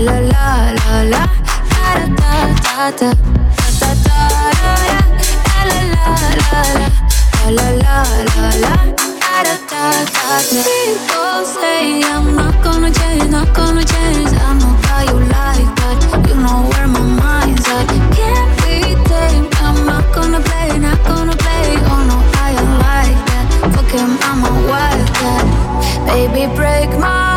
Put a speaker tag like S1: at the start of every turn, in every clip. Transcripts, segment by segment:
S1: la. La la la. Da da da da. Da da da da da. La la la la la la la la la da da da People say I'm not gonna change, not gonna change. I know how you like that. You know where my mind's at. Can't be tamed. I'm not gonna play, not gonna play. Oh no, I ain't like that. Fuck him, I'm a wildcat. Baby, break my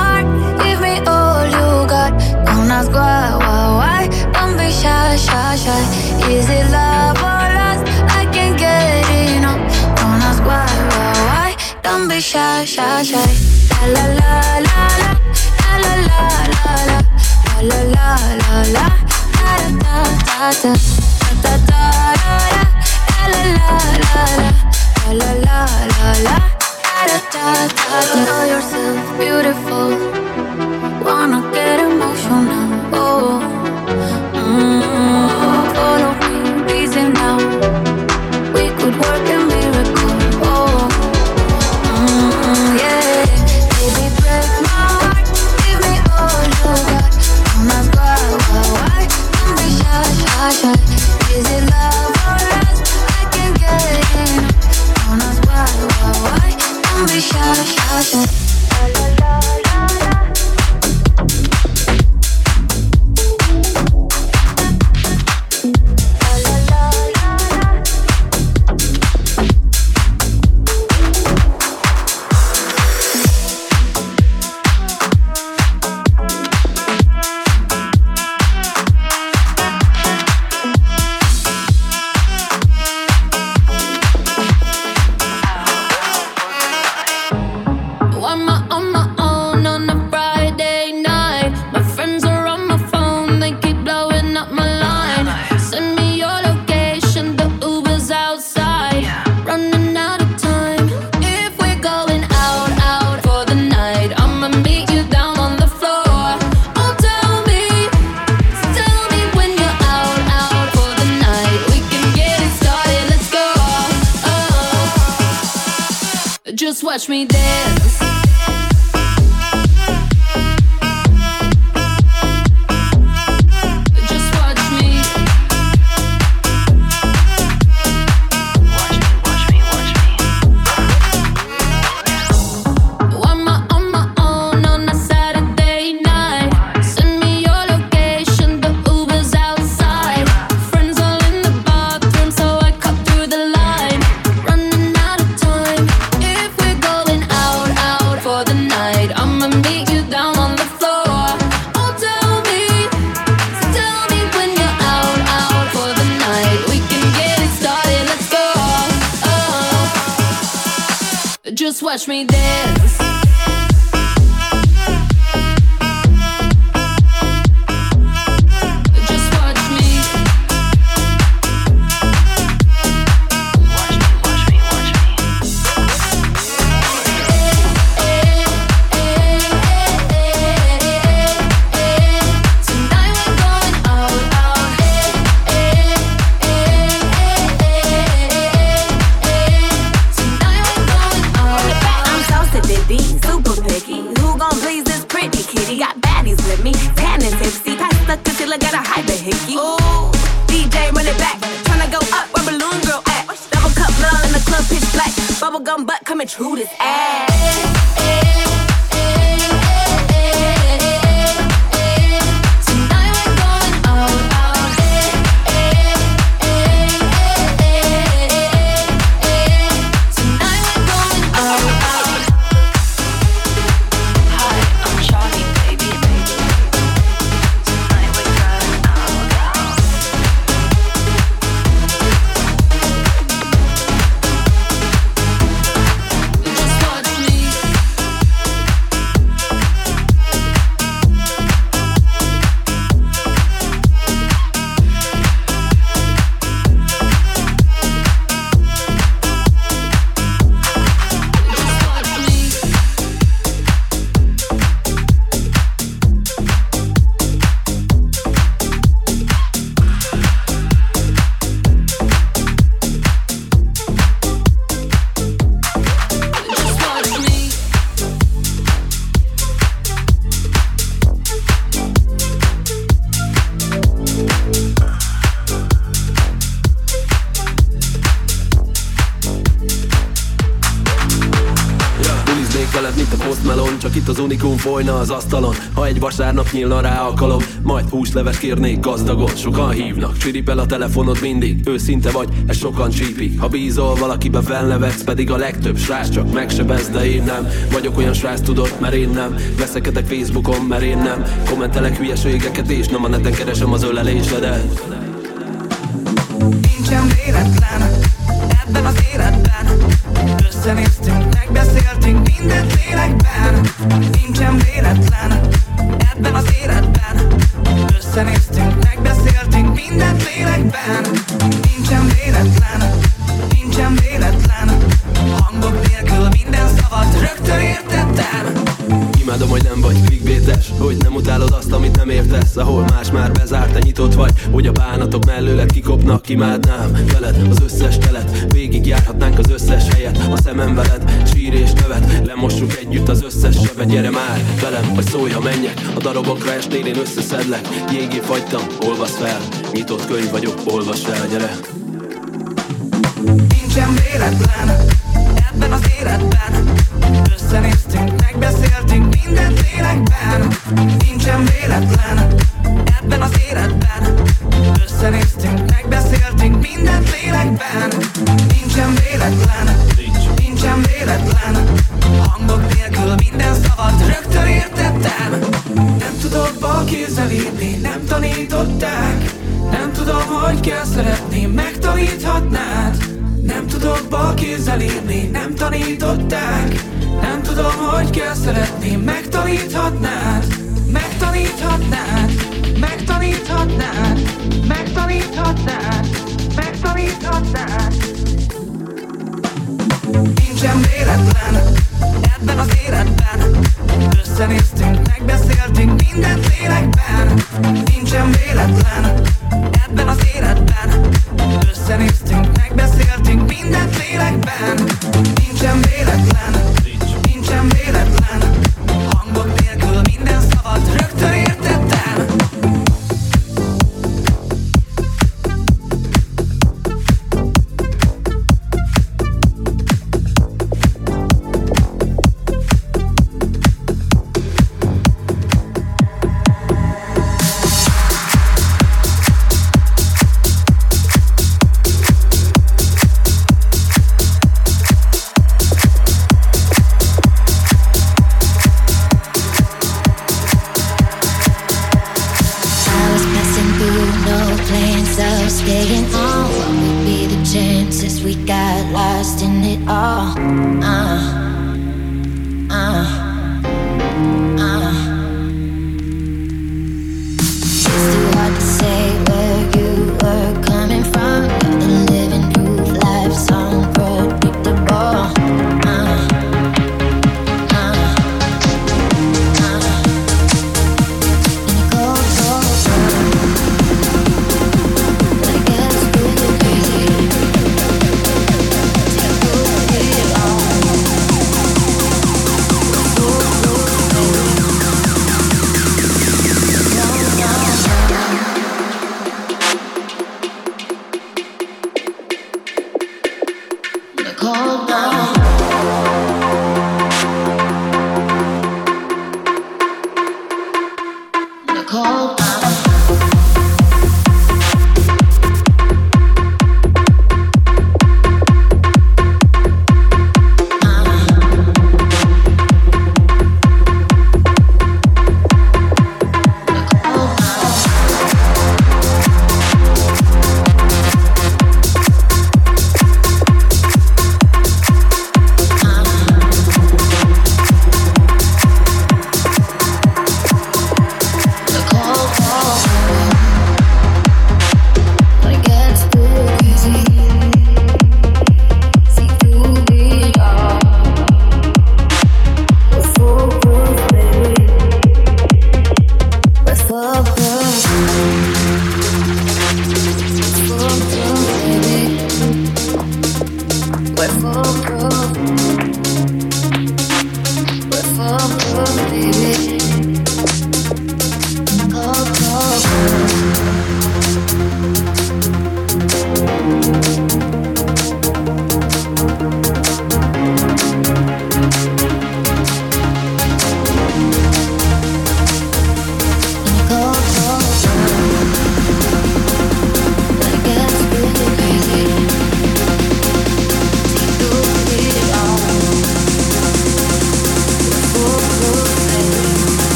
S1: Is it love or lust? I can't get enough why, why, why? Don't be shy, shy, shy. La la la la la, la la la la la, la la la la la, la la la la la, la la la
S2: watch me dance.
S3: Folyna az asztalon Ha egy vasárnap nyílna rá alkalom. Majd húsleves kérnék gazdagon Sokan hívnak, csiripel a telefonod mindig Őszinte vagy, ez sokan csípik. Ha bízol valakibe felnevetsz Pedig a legtöbb srác csak megsebez De én nem. Vagyok olyan srác tudod Mert én nem. Veszekedek Facebookon Mert én nem. Kommentelek hülyeségeket És nem a neten keresem az ölelésedet.
S4: Nincsen véletlen ebben az életben. Összenéztünk, megbeszéltünk mindent lélekben. Nincsen véletlen ebben az életben. Összenéztünk, megbeszéltünk mindent lélekben. Nincsen véletlen, nincsen véletlen. Hangok nélkül minden szavat rögtön értettem.
S3: Imádom, hogy nem vagy clickbaites Hogy nem utálod azt, amit nem értesz. Ahol más már bezárt, te nyitott vagy Hogy a bánatok mellőled kikopnak Imádnám. Veled az összes telet Végig járhatnánk az összes helyet. A szemem veled, sír és nevet Lemossuk együtt az összes sebet. Gyere már velem, vagy szólj, ha menjek. A darabokra esnél én összeszedlek. Jégé fagytam, olvasz fel. Nyitott könyv vagyok, olvass fel, gyere.
S4: Nincsen véletlen ebben az életben Összenéztünk, megbeszéltünk mindent lélekben. Nincsen véletlen ebben az életben. Összenéztünk, megbeszéltünk mindent lélekben. Nincsen véletlen, nincsen véletlen. Hangok minden szavat rögtön Nem tudok bal kézzel írni, nem tanították. Nem tudom, hogy szeretni, megtaníthatnád. Nem tudok bal kézzel írni, nem tanították Nem tudom, hogy kell szeretni, megtaníthatnád Megtaníthatnád, megtaníthatnád Megtaníthatnád, megtaníthatnád. Nincsen véletlen ebben az életben. Összenéztünk, megbeszéltünk mindent lélekben. Nincsen véletlen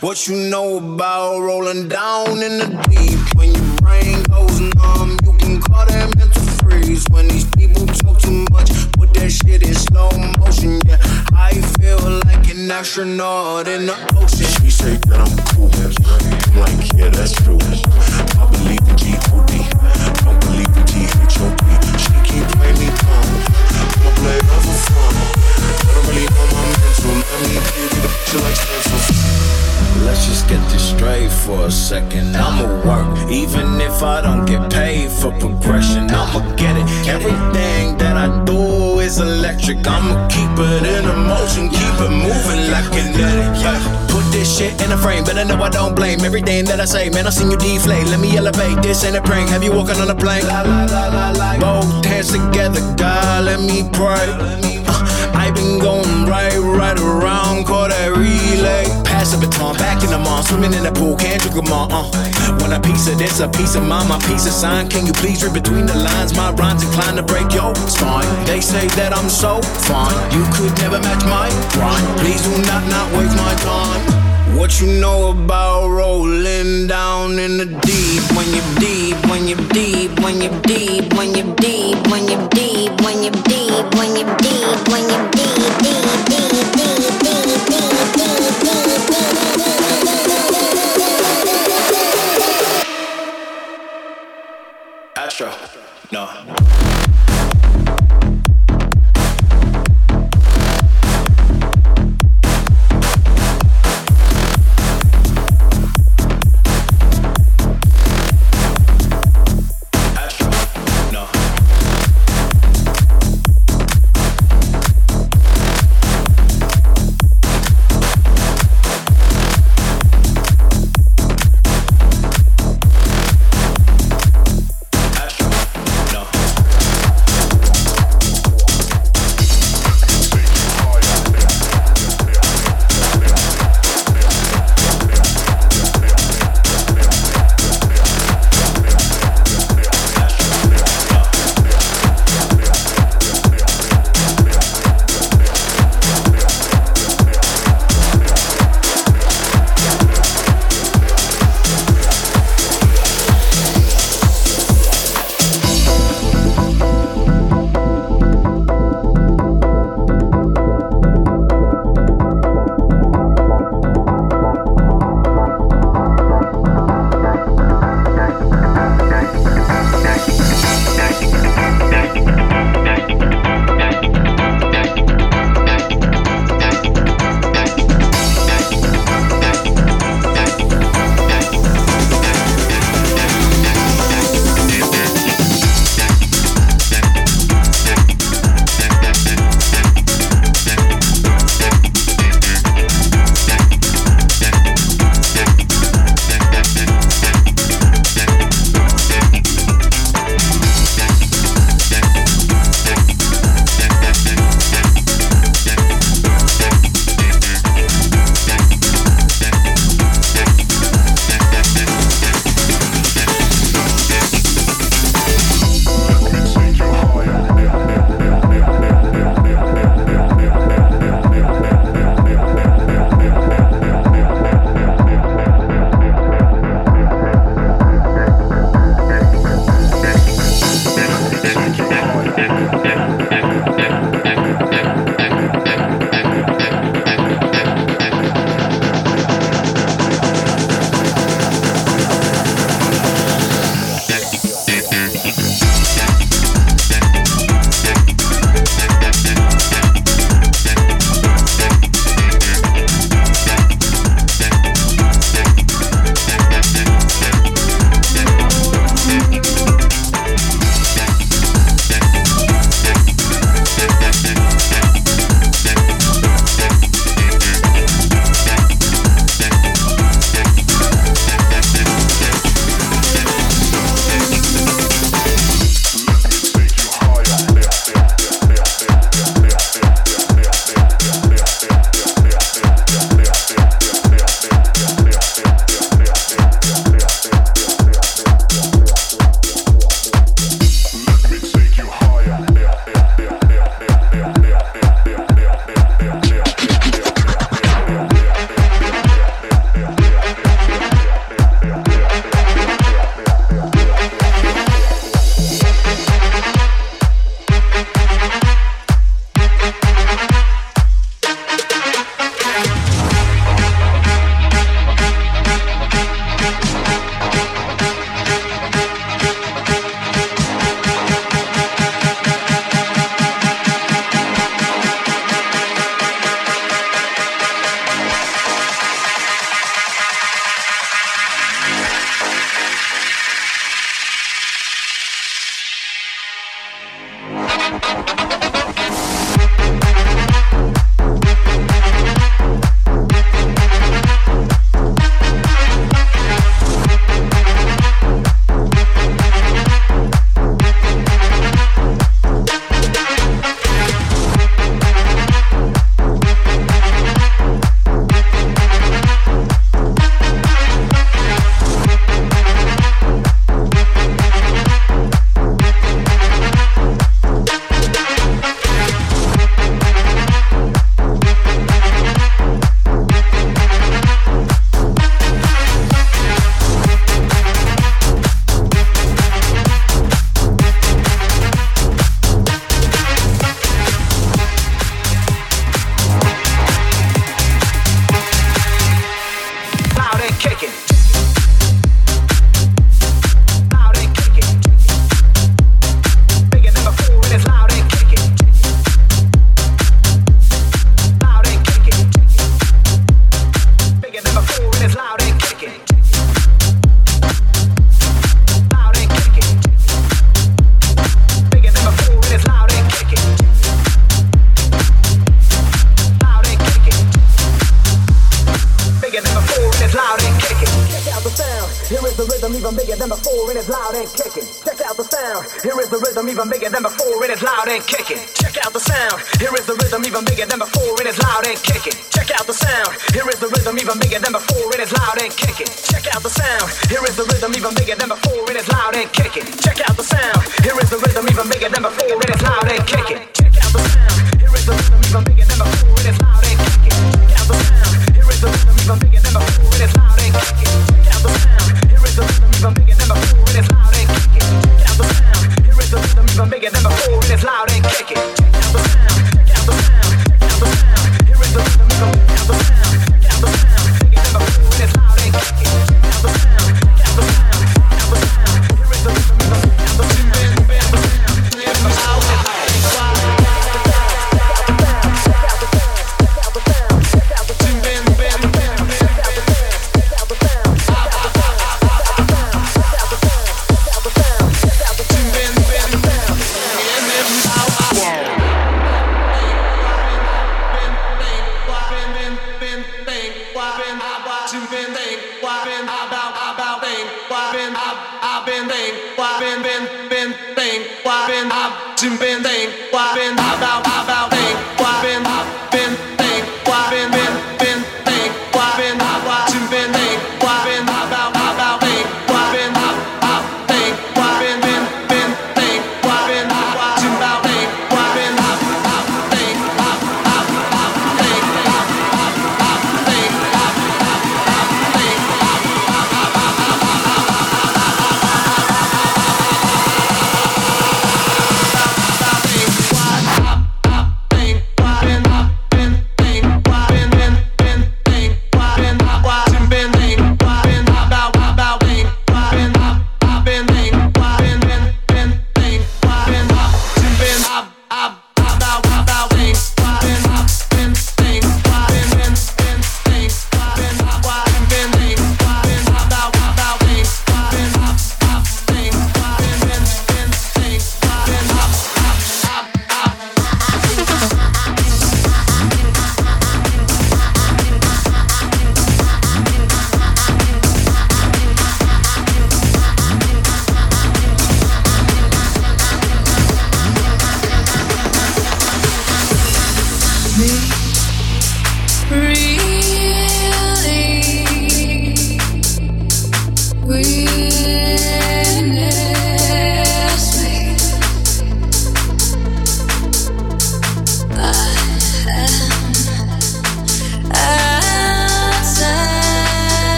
S5: What you
S6: know about rolling down in the deep? When your brain goes numb, you can call that mental freeze. When these people talk too much, put that shit in slow motion. Yeah, I feel like an astronaut in the ocean.
S7: She say that I'm cool. I'm like, yeah, that's true. I believe in G-O-D. Don't believe in T-H-O-P. She keep playing me dumb. I'ma play it for fun. I don't really know my
S6: Let's just get this straight for a second. I'ma work, even if I don't get paid for progression. I'ma get it. Everything that I do is electric. I'ma keep it in motion, keep it moving like kinetic. Yeah. Put this shit in a frame, but I know I don't blame everything that I say. Man, I seen you deflate. Let me elevate. This ain't a prank. Have you walking on a plane? Both hands together, God, let me pray. Uh, I been going right, right around, call that relay pass the baton, back in the mall, swimming in the pool, can't drink them all. Uh. When a piece of this, a piece of mine, my piece of sign. Can you please read between the lines? My rhymes inclined to break your spine. They say that I'm so fine, you could never match my grind. Please do not not waste my time. What you know about rolling down in the deep? When you're deep, when you're deep, when you're deep, when you're deep, when you're deep, when you're deep, when you're deep, when deep, deep, deep, deep, deep,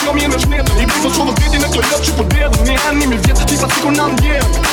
S8: S'kam jenë në shnetë I besë që vëzdetin e të lëtë që po dedë Një anë një mi vjetë Ti sa sikur në ndjenë